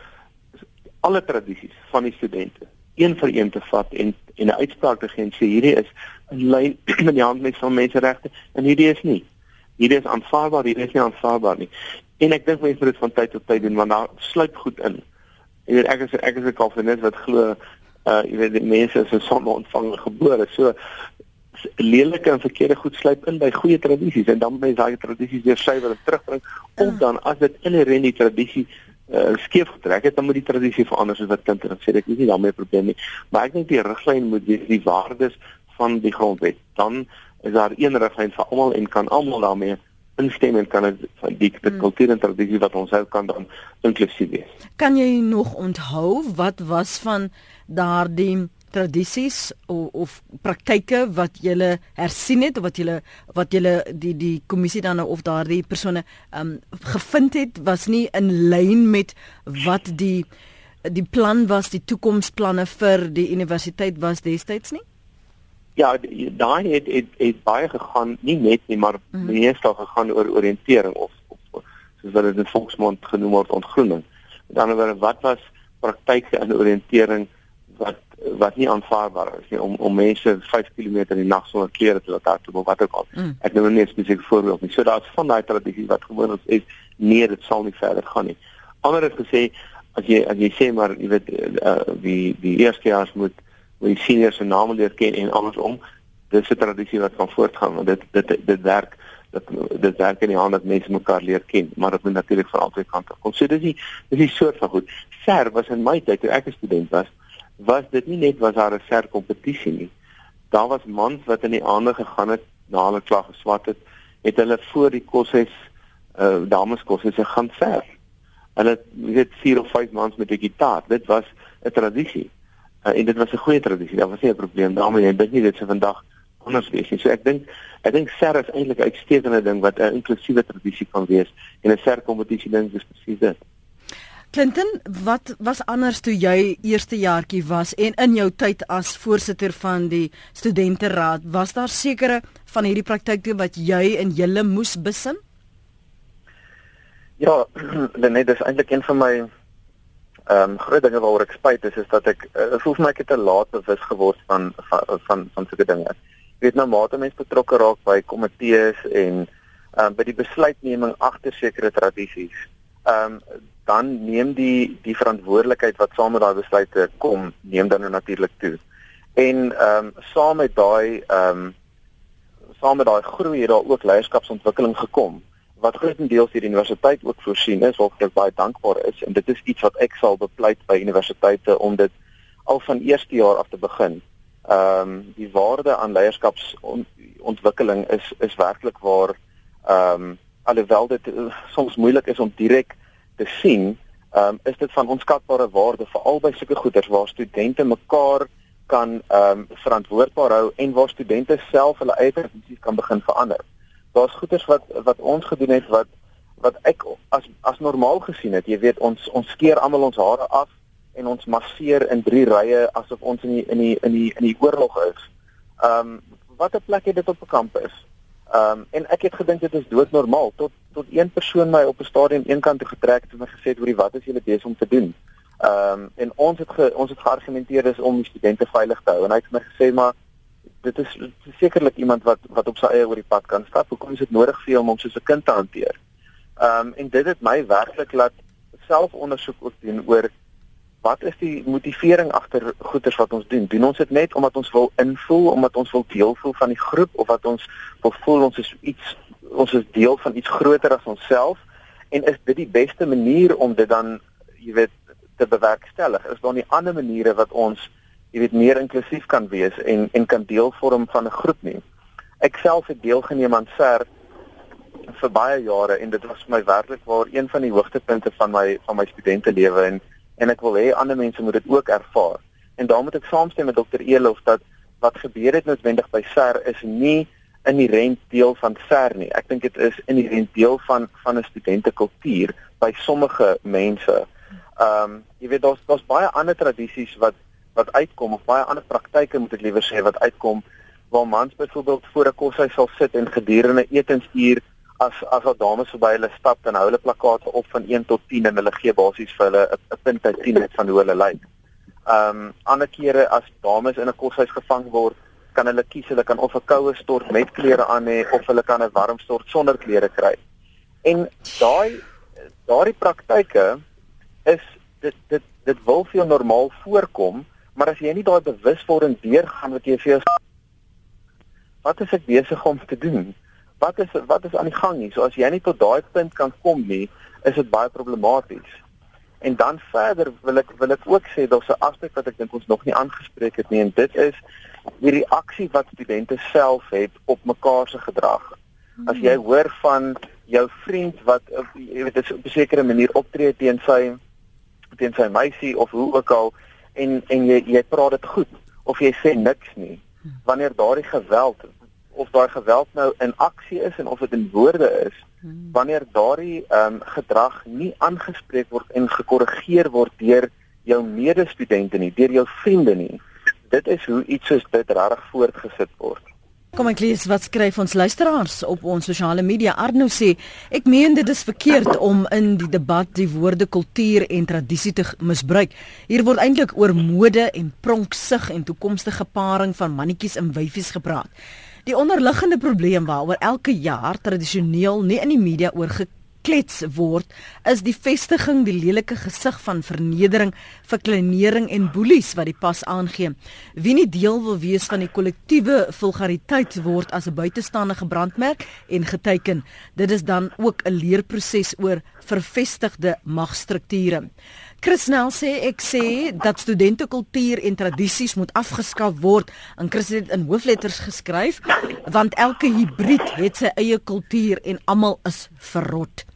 S2: alle tradisies van die studente een vir een te vat en en 'n uitspraak te gee en sê hierdie is in lyn met die handleiding van menseregte en hierdie is nie. Hierdie is aanvaarbaar, hierdie is nie aanvaarbaar nie. En ek dink mense moet dit van tyd tot tyd doen want daar sluit goed in. Jy weet ek is ek is 'n kalvinis wat glo Uh jy weet die mense is 'n sonde ontvanger gebore. So lelike en verkeerde goed sluip in by goeie tradisies en dan mense daai tradisies weer suiwer terugbring of ah. dan as dit inherent die tradisie uh, skeef getrek het, dan moet die tradisie verander soos wat kinders sê. Ek weet nie daarmee 'n probleem nie, maar ek dink die riglyn moet wees die waardes van die grondwet. Dan is daar een riglyn vir almal en kan almal daarmee instem en kan dit van die, die hmm. kultuur en tradisie wat ons hou kan dan inklusief wees.
S1: Kan jy nog onthou wat was van daardie tradisies of, of praktyke wat jy hersien het of wat jy wat jy die die kommissie dan of daardie persone um gevind het was nie in lyn met wat die die plan was die toekomsplanne vir die universiteit was destyds nie
S2: Ja, daai het, het het baie gegaan, nie net nie, maar mm. meestal gegaan oor oriëntering of, of soos wat dit in volksmond genoem word ontgroening. Met ander woorde, wat was praktyke in oriëntering wat wat nie aanvaarbaar is nie om om mense 5 km in die nag sonder klere te laat hardloop of wat ook al. Mm. Ek noem net spesifiek voorbeeld nie. So daar's van daai tradisies wat gewoon ons is nee, dit sal nie verder gaan nie. Ander het gesê as jy as jy sê maar jy weet uh, wie die eerstejaars moet moet die seniors se name leer ken en andersom. Dis 'n tradisie wat kan voortgaan want dit dit dit werk dat dit werk in die hand dat mense mekaar leer ken, maar dit moet natuurlik van albei kante kom. So dis die dis die soort van goed. Ser was in my tyd toe ek 'n student was, was dit nie net was daar 'n ser kompetisie nie. Daar was mans wat in die aande gegaan het na hulle klag geswat het, het hulle voor die koshuis uh dames koshuis gaan ver. Hulle het 4 of 5 mans met 'n gitaar. Dit was 'n tradisie. Uh, en dit was 'n goeie tradisie. Daar was nie 'n probleem daarmee. Ek dink nie dit se vandag anders wees nie. So ek dink ek dink ser is eintlik 'n uitstekende ding wat 'n inklusiewe tradisie kan wees en 'n ser kompetisie ding is presies dit.
S1: Clinton, wat was anders toe jy eerste jaartjie was en in jou tyd as voorsitter van die studenteraad, was daar sekere van hierdie praktyke wat jy en julle moes besin?
S3: Ja, net dis eintlik een van my Ehm um, groot dinge waaroor ek spyt is is dat ek uh, voel my ek het te laat bewus geword van van van, van sulke dinge. Ek weet nou mate mense betrokke raak by komitees en ehm um, by die besluitneming agter sekere tradisies. Ehm um, dan neem die die verantwoordelikheid wat saam met daai besluite kom, neem dan nou natuurlik toe. En ehm um, saam met daai ehm um, saam met daai groei het daar ook leierskapsontwikkeling gekom wat grootendeels hier die universiteit ook voorsien is waarvoor ek baie dankbaar is en dit is iets wat ek sal bepleit by universiteite om dit al van eerste jaar af te begin. Ehm um, die waarde aan leierskapsontwikkeling is is werklik waar ehm um, alhoewel dit uh, soms moeilik is om direk te sien, ehm um, is dit van onskatbare waarde veral by sulke goeders waar studente mekaar kan ehm um, verantwoordbaar hou en waar studente self hulle eie tradisies kan begin verander daar's goeders wat wat ons gedoen het wat wat ek as as normaal gesien het. Jy weet ons ons skeer almal ons hare af en ons masseer in drie rye asof ons in die in die in die in die oorlog is. Ehm um, wat 'n plek het dit op 'n kampus? Ehm um, en ek het gedink dit is doodnormaal tot tot een persoon my op 'n stadium eenkant toe getrek het en my gesê het oor die wat is julle besig om te doen? Ehm um, en ons het ge, ons het geargumenteer is om die studente veilig te hou en hy het my gesê maar dit is sekerlik iemand wat wat op sy eie oor die pad kan stap. Hoekom is dit nodig vir hom om so 'n kind te hanteer? Ehm um, en dit het my werklik laat selfondersoek ook doen oor wat is die motivering agter goeders wat ons doen? Doen ons dit net omdat ons wil invoel, omdat ons wil deel voel van die groep of wat ons wil voel ons is iets ons is deel van iets groter as onsself en is dit die beste manier om dit dan jy weet te bewerkstellig? Is daar nie ander maniere wat ons jy weet meer inklusief kan wees en en kan deel vorm van 'n groep nie. Ek self het deelgeneem aan SER vir baie jare en dit was vir my werklik waar een van die hoogtepunte van my van my studente lewe en en ek wil hê ander mense moet dit ook ervaar. En daarom moet ek saamstem met Dr. Elof dat wat gebeur het noodwendig by SER is nie inherent deel van SER nie. Ek dink dit is inherent deel van van 'n studentekultuur by sommige mense. Ehm um, jy weet daar's daar's baie ander tradisies wat wat uitkom of baie ander praktyke moet ek liewer sê wat uitkom waar mans byvoorbeeld voor 'n koshuis sal sit en gedurende etensuur as as al dames verby hulle stap dan hou hulle plakkate op van 1 tot 10 en hulle gee basies vir hulle 'n punt uit 10 van hoe hulle lyk. Ehm um, ander kere as dames in 'n koshuis gevang word, kan hulle kies hulle kan of 'n koue stort met klere aan hê of hulle kan 'n warm stort sonder klere kry. En daai daardie praktyke is dit dit dit wil vir jou normaal voorkom Maar as jy nie daai bewuswording deurgaan wat jy vir jou wat is ek besig om te doen? Wat is wat is aan die gang hier? So as jy nie tot daai punt kan kom nie, is dit baie problematies. En dan verder wil ek wil ek ook sê daar's 'n aspek wat ek dink ons nog nie aangespreek het nie en dit is die reaksie wat studente self het op mekaar se gedrag. As jy hoor van jou vriend wat jy weet op 'n sekere manier optree teen sy teen sy meisie of hoe ook al en en jy jy praat dit goed of jy sê niks nie wanneer daardie geweld of daai geweld nou in aksie is en of dit in woorde is hmm. wanneer daardie ehm um, gedrag nie aangespreek word en gekorrigeer word deur jou medestudente nie deur jou vriende nie dit is hoe iets soos dit reg voortgesit word
S1: Kom ek lees wat skryf ons luisteraars op ons sosiale media. Arno sê, ek meen dit is verkeerd om in die debat die woorde kultuur en tradisie te misbruik. Hier word eintlik oor mode en pronksig en toekomstige paring van mannetjies en wyfies gepraat. Die onderliggende probleem waaroor elke jaar tradisioneel nie in die media oor geklets word, is die vestiging die lelike gesig van vernedering, verkleinering en boelies wat die pas aangee. Wie nie deel wil wees van die kollektiewe vulgariteit word as 'n buitestaande gebrandmerk en geteken. Dit is dan ook 'n leerproses oor vervestigde magstrukture. Chris Nel sê ek sê dat studente kultuur en tradisies moet afgeskaf word en Chris het in hoofletters geskryf want elke hibrid het sy eie kultuur en almal is verrot.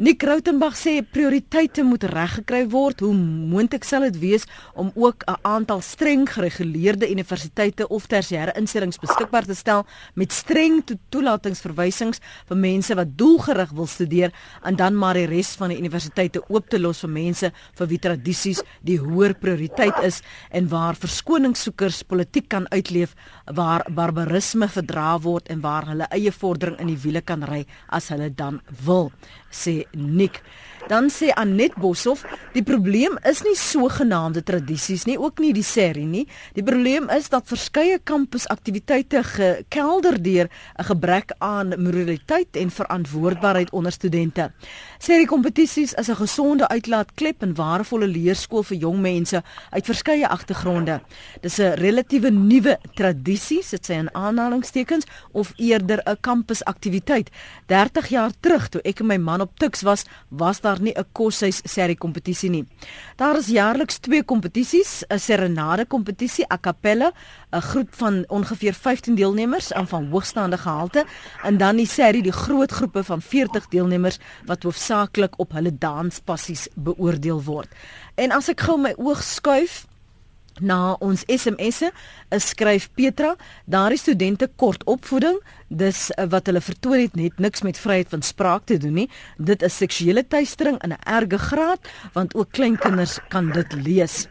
S1: Nick Rautenbach sê prioriteite moet reggekry word. Hoe moontlik sal dit wees om ook 'n aantal streng gereguleerde universiteite of tersiêre instellings beskikbaar te stel met streng to toelatingsverwysings vir mense wat doelgerig wil studeer en dan maar die res van die universiteite oop te los vir mense vir wie tradisies die hoër prioriteit is en waar verskoningssoekers politiek kan uitleef, waar barbarisme verdra word en waar hulle eie vordering in die wiele kan ry as hulle dan wil sê Nick. Dan sê Anet Boshoff, die probleem is nie sogenaamde tradisies nie, ook nie die serie nie. Die probleem is dat verskeie kampusaktiwiteite gekelder deur 'n gebrek aan moraliteit en verantwoordbaarheid onder studente. Serie kompetisies is 'n gesonde uitlaatklep en waardevolle leerskool vir jong mense uit verskeie agtergronde. Dis 'n relatiewe nuwe tradisie, dit sê in aanhalingstekens, of eerder 'n kampusaktiwiteit. 30 jaar terug toe ek en my man op Tuks was, was daar nie 'n koshuis serie kompetisie nie. Daar is jaarliks twee kompetisies, 'n serenade kompetisie a cappella, 'n groep van ongeveer 15 deelnemers en van hoogstaande gehalte, en dan die serie die groot groepe van 40 deelnemers wat hoofsaaklik op hulle danspassies beoordeel word. En as ek gou my oog skuif na ons SMS'e, skryf Petra, daardie studente kort opvoeding, dis eh, wat hulle vertoon het net niks met vryheid van spraak te doen nie. Dit is seksuele teistering in 'n erge graad, want ook klein kinders kan dit lees.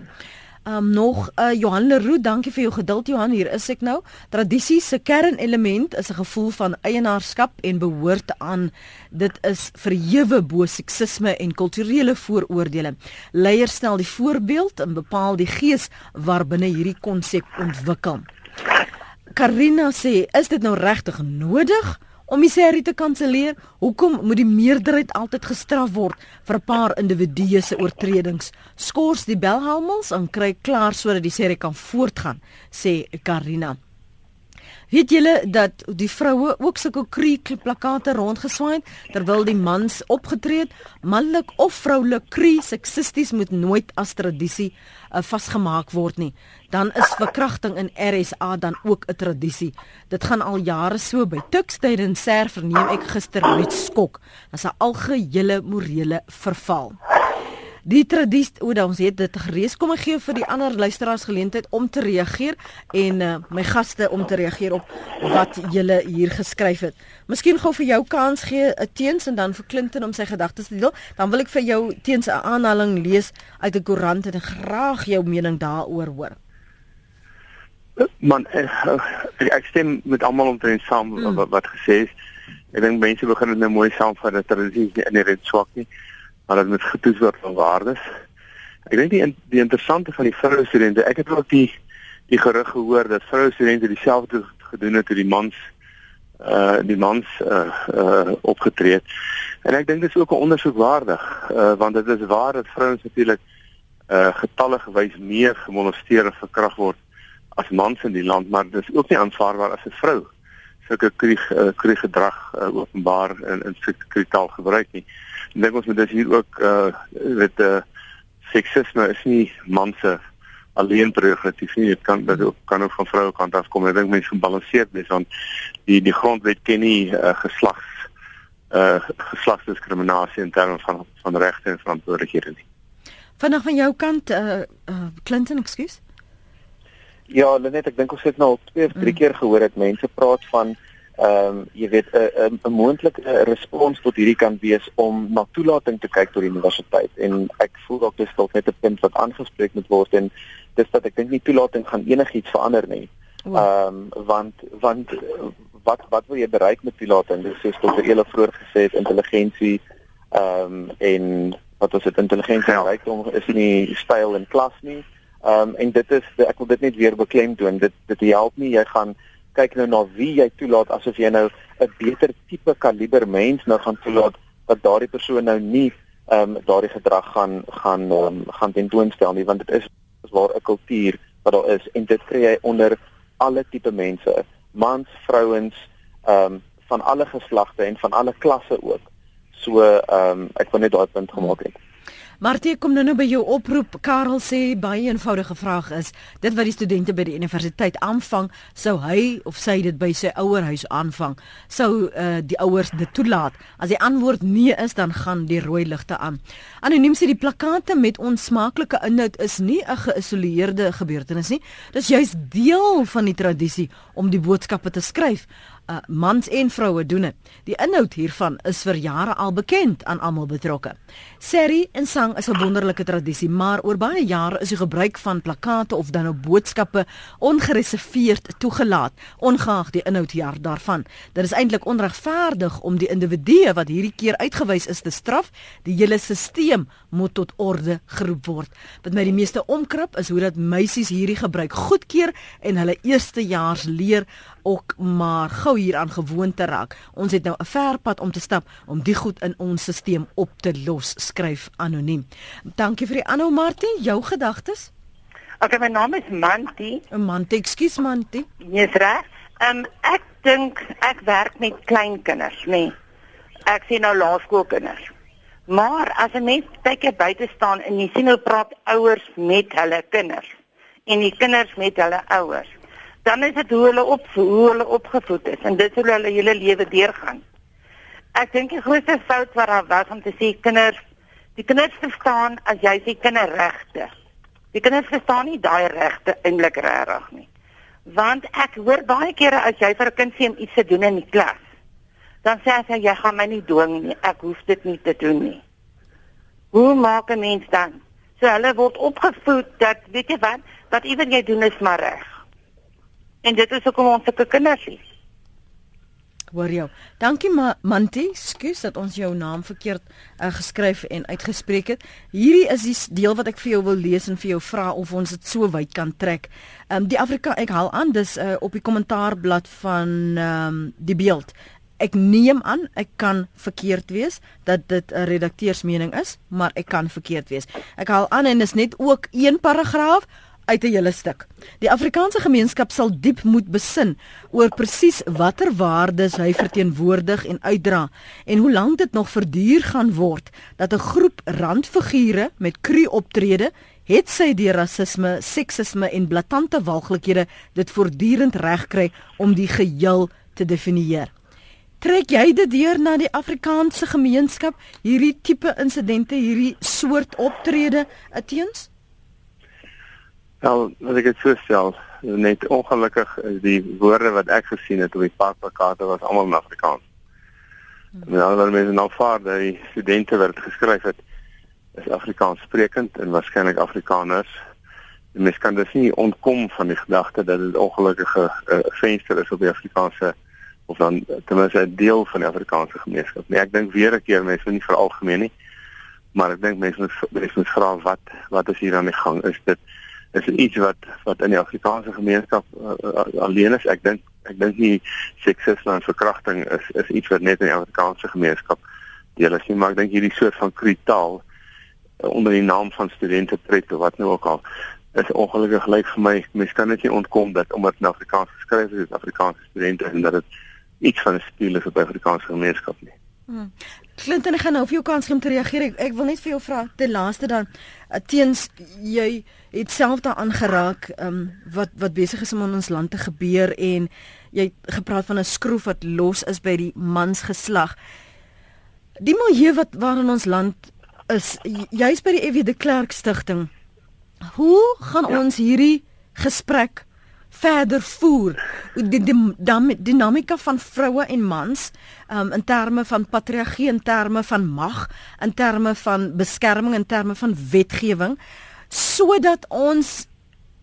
S1: Um nog uh, Johan Leroux, dankie vir jou geduld Johan, hier is ek nou. Tradisie se kernelement is 'n gevoel van eienaarskap en behoort aan. Dit is verhewe bo seksisme en kulturele vooroordeele. Leiers stel die voorbeeld en bepaal die gees waarbinne hierdie konsep ontwikkel. Karina sê, is dit nou regtig nodig? Om die serie te kanselleer? Hoekom moet die meerderheid altyd gestraf word vir 'n paar individue se oortredings? Skors die belhelmels en kry klaar sodat die serie kan voortgaan, sê Karina. Weet julle dat die vroue ook sulke kriek plakate rondgeswaai terwyl die mans opgetree het? Manlik of vroulik kriek seksisties moet nooit as tradisie uh, vasgemaak word nie. Dan is verkrachting in RSA dan ook 'n tradisie. Dit gaan al jare so by Tukstyd en Ser verneem ek gister met skok. Dit's 'n algehele morele verval. Die tradisie, o, ons het dit gerees. Kom ek gee vir die ander luisteraars geleentheid om te reageer en uh, my gaste om te reageer op wat julle hier geskryf het. Miskien gou vir jou kans gee uh, teens en dan vir Clinton om sy gedagtes te deel. Dan wil ek vir jou teens 'n aanhaling lees uit 'n koerant en graag jou mening daaroor hoor.
S2: Man, ek, eh, ek stem met almal omtrent saam mm. wat, wat gesê is. Ek dink mense begin dit nou mooi saamvat dat tradisie in die red swak nie maar dit moet getoets word van waardes. Ek dink die die interessante van die vroue studente, ek het ook die die gerug gehoor dat vroue studente dieselfde gedoen het toe die mans uh die mans uh uh opgetree het. En ek dink dit is ook 'n ondersoek waardig, uh want dit is waar dat vrouens natuurlik uh getalle gewys meer gemolesteer en verkragt word as mans in die land, maar dit is ook nie aanvaarbaar as 'n vrou sulke krieg uh, krieg gedrag uh, openbaar in in seksueel gebruik nie. Ek dink ons moet dus hier ook uh dit uh seksisme is nie man se alleen prerogatief nie. Dit kan dit ook kan ook van vroue kant af kom. Ek dink mense moet gebalanseerd wees want die die grondwet ken nie uh, geslags uh geslagsdiskriminasie in terme van van regte en verantwoordelikhede nie.
S1: Vanaand van jou kant uh, uh Clinton, ekskuus.
S3: Ja, net ek dink ons het nou al twee of drie mm. keer gehoor dat mense praat van ehm um, jy weet 'n 'n moontlike respons tot hierdie kan wees om na toelating te kyk tot die universiteit en ek voel dalk dis dalk net 'n punt wat aangespreek moet word en dis dat ek dink nie toelating gaan enigiets verander nie. Ehm um, want want wat wat wil jy bereik met toelating? Dis soos tot eerder vroeër gesê het intelligensie ehm um, en wat was dit intelligensie ja. rykdom is nie styl in klas nie. Ehm um, en dit is ek wil dit net weer beklemtoon. Dit dit help nie jy gaan kyk nou na wie jy toelaat asof jy nou 'n beter tipe kaliber mens nou gaan toelaat dat daardie persoon nou nie ehm um, daardie gedrag gaan gaan um, gaan tentoonstel nie want dit is waar 'n kultuur wat daar is en dit kry jy onder alle tipe mense, mans, vrouens, ehm um, van alle geslagte en van alle klasse ook. So ehm um, ek wil net daai punt gemaak het.
S1: Martie kom nou nou by jou oproep. Karel sê baie eenvoudige vraag is: dit wat die studente by die universiteit aanvang, sou hy of sy dit by sy ouerhuis aanvang? Sou uh, die ouers dit toelaat? As die antwoord nee is, dan gaan die rooi ligte aan. Anoniem sê die plakate met onsmaaklike inhoud is nie 'n geïsoleerde gebeurtenis nie. Dis juis deel van die tradisie om die boodskappe te skryf uh, mans en vroue doen dit. Die inhoud hiervan is vir jare al bekend aan almal betrokke. Serie en sang is 'n wonderlike tradisie, maar oor baie jare is die gebruik van plakate of dan op boodskappe ongereserveerd toegelaat, ongeag die inhoud hier daarvan. Dit is eintlik onregverdig om die individue wat hierdie keer uitgewys is te straf. Die hele stelsel moet tot orde geroep word. Wat my die meeste omkrap is hoe dat meisies hierdie gebruik goedkeur en hulle eerstejaars leer ook maar gou hieraan gewoon te raak. Ons het nou 'n ver pad om te stap om die goed in ons stelsel op te los, skryf anoniem. Dankie vir die aanhou Martie, jou gedagtes?
S9: Ok, my naam is Manti.
S1: Manti, ekskuus Manti.
S9: Jy's reg. Ehm um, ek dink ek werk met klein kinders, nê. Nee. Ek sien nou laerskoolkinders. Maar as 'n mens kyk buite staan en jy sien hoe praat ouers met hulle kinders en die kinders met hulle ouers dan is dit hoe hulle op hoe hulle opgevoed is en dit hoe hulle hele lewe deurgaan. Ek dink die grootste fout wat daar was om te sê kinders, die kinders verstaan as jy sê kinderregte. Die kinders verstaan nie daai regte eintlik regtig nie. Want ek hoor baie kere as jy vir 'n kind sê om iets te doen in die klas, dan sê hy jy gaan my nie dwing nie, ek hoef dit nie te doen nie. Hoe maak 'n mens dan? So hulle word opgevoed dat weet jy wat, wat ewen jy doen is maar reg. En dit is hoekom ons sulke kinders het.
S1: Hoor jou. Dankie Ma Manti, skus dat ons jou naam verkeerd uh, geskryf en uitgespreek het. Hierdie is die deel wat ek vir jou wil lees en vir jou vra of ons dit so wyd kan trek. Ehm um, die Afrika ek haal aan dis uh, op die kommentaarblad van ehm um, die beeld. Ek neem aan ek kan verkeerd wees dat dit 'n redakteursmening is, maar ek kan verkeerd wees. Ek haal aan en is net ook een paragraaf uit 'n hele stuk. Die Afrikaanse gemeenskap sal diep moet besin oor presies watter waardes hy verteenwoordig en uitdra en hoe lank dit nog verduur gaan word dat 'n groep randfigure met kru optrede het sy die rasisme, seksisme en blaatante walglikhede dit voortdurend regkry om die geheel te definieer. Trek jy dit deur na die Afrikaanse gemeenskap hierdie tipe insidente, hierdie soort optrede teens?
S2: Wel, as ek dit so stel, net ongelukkig is die woorde wat ek gesien het op die pakplakate was almal in Afrikaans. Hmm. En wanneer mense nou vaar, die studente wat geskryf het is Afrikaans sprekend en waarskynlik Afrikaners. En mens kan dus nie ontkom van die gedagte dat dit ongelukkige uh, venster is op die Afrikaanse of dan ten minste 'n deel van die Afrikaanse gemeenskap. Nee, ek dink weer 'n keer mense moet nie vir algemeen nie, maar ek dink mense moet mense moet vra wat wat is hier aan die gang? Is dit is iets wat wat in die Afrikaanse gemeenskap uh, uh, alleen is. Ek dink ek dink nie seksisme en verkrachting is is iets wat net in die Afrikaanse gemeenskap deel is nie, maar ek dink hierdie soort van kritaal uh, onder die naam van studente pret of wat nou ook al is ongelukkig gelyk vir my mens kan net nie ontkom dat omdat in Afrikaans geskryf is Afrikaanse studente en dat dit iets van 'n speel is op die Afrikaanse gemeenskap nie.
S1: Hmm. Clinton ek gaan nou vir jou kans gee om te reageer. Ek, ek wil net vir jou vra ten laaste dan uh, teens jy het self daaraan geraak um, wat wat besig is om in ons land te gebeur en jy gepraat van 'n skroef wat los is by die mansgeslag. Die milieu wat waarin ons land is juis by die EW de Klerk stigting. Hoe gaan ja. ons hierdie gesprek verder voer? Die, die, die dinamika van vroue en mans um, in terme van patriargie, in terme van mag, in terme van beskerming, in terme van wetgewing sodat ons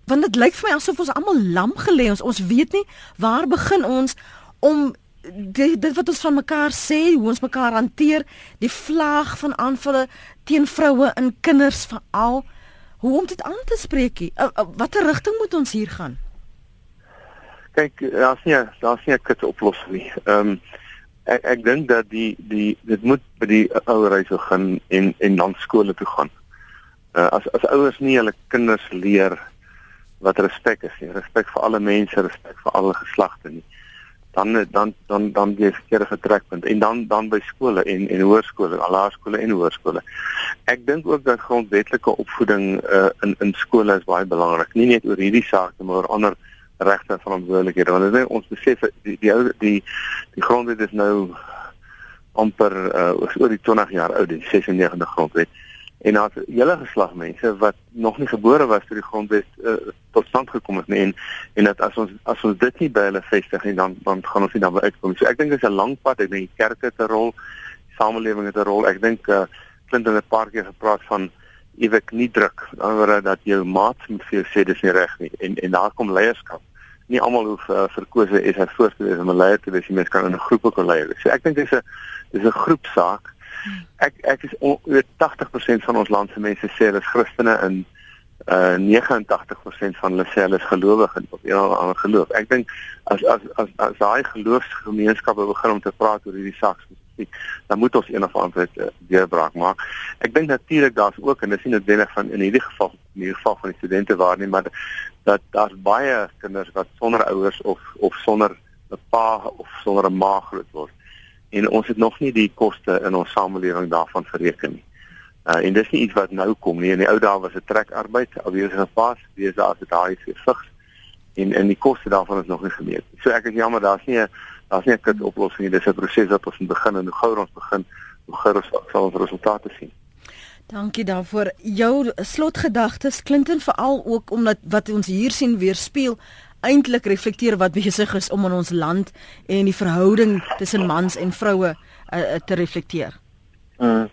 S1: want dit lyk vir my asof ons almal lam gelê ons ons weet nie waar begin ons om dit, dit wat ons van mekaar sê hoe ons mekaar hanteer die vlaag van aanvalle teen vroue en kinders veral hoe om dit aan te spreek uh, uh, watter rigting moet ons hier gaan
S2: kyk daar's nie daar's nie 'n kit oplossing nie ehm um, ek ek dink dat die die dit moet by die ouerhuis begin en en dan skole toe gaan uh, as as ouers nie hulle kinders leer wat respek is nie. Respek vir alle mense, respek vir alle geslagte nie. Dan dan dan dan die verkeerde vertrekpunt en dan dan by skole en en hoërskole, laerskole en hoërskole. Ek dink ook dat grondwetlike opvoeding uh, in in skole is baie belangrik. Nie net oor hierdie saak maar oor ander regte en verantwoordelikhede. Want dit ons besef die die die, die, die grondwet is nou amper uh, oor die 20 jaar oud, die 96 grondwet en daar's 'n hele geslag mense wat nog nie gebore was toe die grondwet uh, tot stand gekom het nie en en dat as ons as ons dit nie by hulle vestig en dan dan gaan ons nie dan uitkom. So ek dink dit is 'n lang pad. Ek dink die kerk het 'n rol, samelewing het 'n rol. Ek dink uh, Clinton het 'n paar keer gepraat van ewig nie druk. Aan die ander kant dat jou maat moet vir jou sê dis nie reg nie en en daar kom leierskap. Nie almal hoef uh, verkose is as voorstel om 'n leier te wees. Jy mens kan in 'n groep ook 'n leier wees. So ek dink dis 'n dis 'n groepsaak Ek ek is oor 80% van ons land se mense sê hulle is Christene en uh 89% van hulle sê hulle is gelowig en op 'n of ander geloof. Ek dink as as as as daai geloofsgemeenskappe begin om te praat oor hierdie saak spesifiek, dan moet ons een of ander uh, deurbraak maak. Ek dink natuurlik daar's ook en dis nie noodwendig van in hierdie geval in hierdie geval van die studente waar nie, maar dat daar's baie kinders wat sonder ouers of of sonder 'n pa of sonder 'n ma groot word en ons het nog nie die koste in ons samelewing daarvan bereken nie. Uh en dis nie iets wat nou kom nie. In die ou dae was dit trekarbeid, alweer is gepas, dis daar as dit daai vir vigs en en die koste daarvan is nog nie gemeet nie. So ek is jammer daar's nie 'n daar's nie 'n kit oplossing nie. Dis 'n proses wat ons moet begin en hoe gouer ons begin, hoe gouer ons sal ons resultate sien.
S1: Dankie daarvoor. Jou slotgedagtes klink en veral ook omdat wat ons hier sien weerspieël eintlik reflekteer wat besig is om in ons land en die verhouding tussen mans en vroue uh, te reflekteer.
S3: Mm.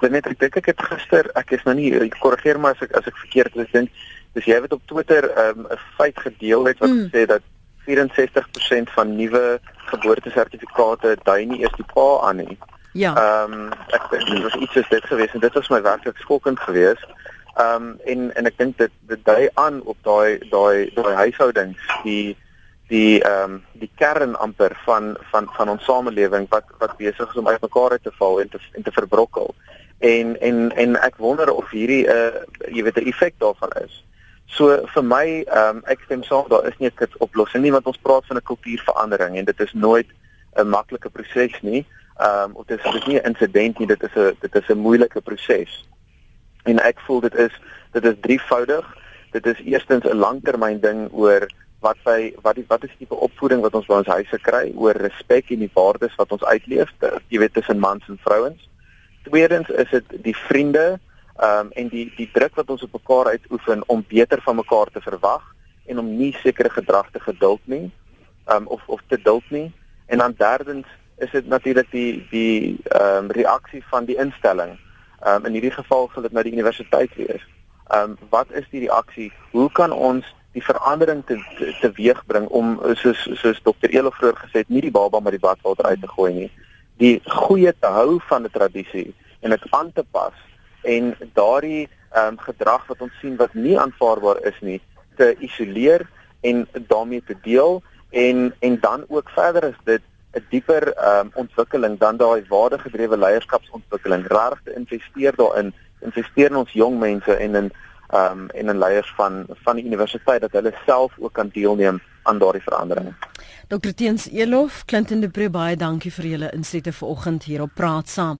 S3: Net ek dink ek het gister, ek is nou nie korrigeer maar as ek as ek verkeerd is dink, dis jy het op Twitter ehm, 'n um, feit gedeel het wat mm. sê dat 64% van nuwe geboortesertifikate dui nie eers die pa aan nie.
S1: Ja.
S3: Ehm um, ek dink dit was iets soos dit geweest en dit was my werklik skokkend geweest. Ehm um, en en ek dink dit dit dui aan op daai daai daai huishoudings die die ehm um, die kern amper van van van ons samelewing wat wat besig is om uitmekaar te val en te en te verbrokkel. En en en ek wonder of hierdie 'n uh, jy weet 'n effek daarvan is. So vir my ehm um, ek stem saam daar is nie 'n kits oplossing nie want ons praat van 'n kultuurverandering en dit is nooit 'n maklike proses nie. Ehm um, of dit is dit nie 'n insident nie, dit is 'n dit is 'n moeilike proses en ek voel dit is dit is drievoudig. Dit is eerstens 'n langtermyn ding oor wat sy wat die wat is die opvoeding wat ons by ons huise kry oor respek en die waardes wat ons uitleef, jy weet tussen mans en vrouens. Tweedens is dit die vriende ehm um, en die die druk wat ons op mekaar uitoefen om beter van mekaar te verwag en om nie sekere gedrag te geduld nie ehm um, of of te duld nie. En dan derdens is dit natuurlik die die ehm um, reaksie van die instelling Ehm um, in hierdie geval sal dit nou die universiteit wees. Ehm um, wat is die reaksie? Hoe kan ons die verandering te teweegbring om soos soos dokter Elo vroeër gesê het, nie die baba met die badwater uit te gooi nie. Die goeie te hou van 'n tradisie en dit aan te pas en daardie ehm um, gedrag wat ons sien wat nie aanvaarbaar is nie te isoleer en daarmee te deel en en dan ook verder is dit 'n dieper um, ontwikkeling dan daai waardegedrewe leierskapsontwikkeling regtig te investeer daarin investeer in ons jong mense en in ehm um, en in leiers van van die universiteit dat hulle self ook kan deelneem aan daardie veranderinge.
S1: Dr Teens Elof, Clinton de Pre baie dankie vir julle insette vanoggend hier op Praat Saam.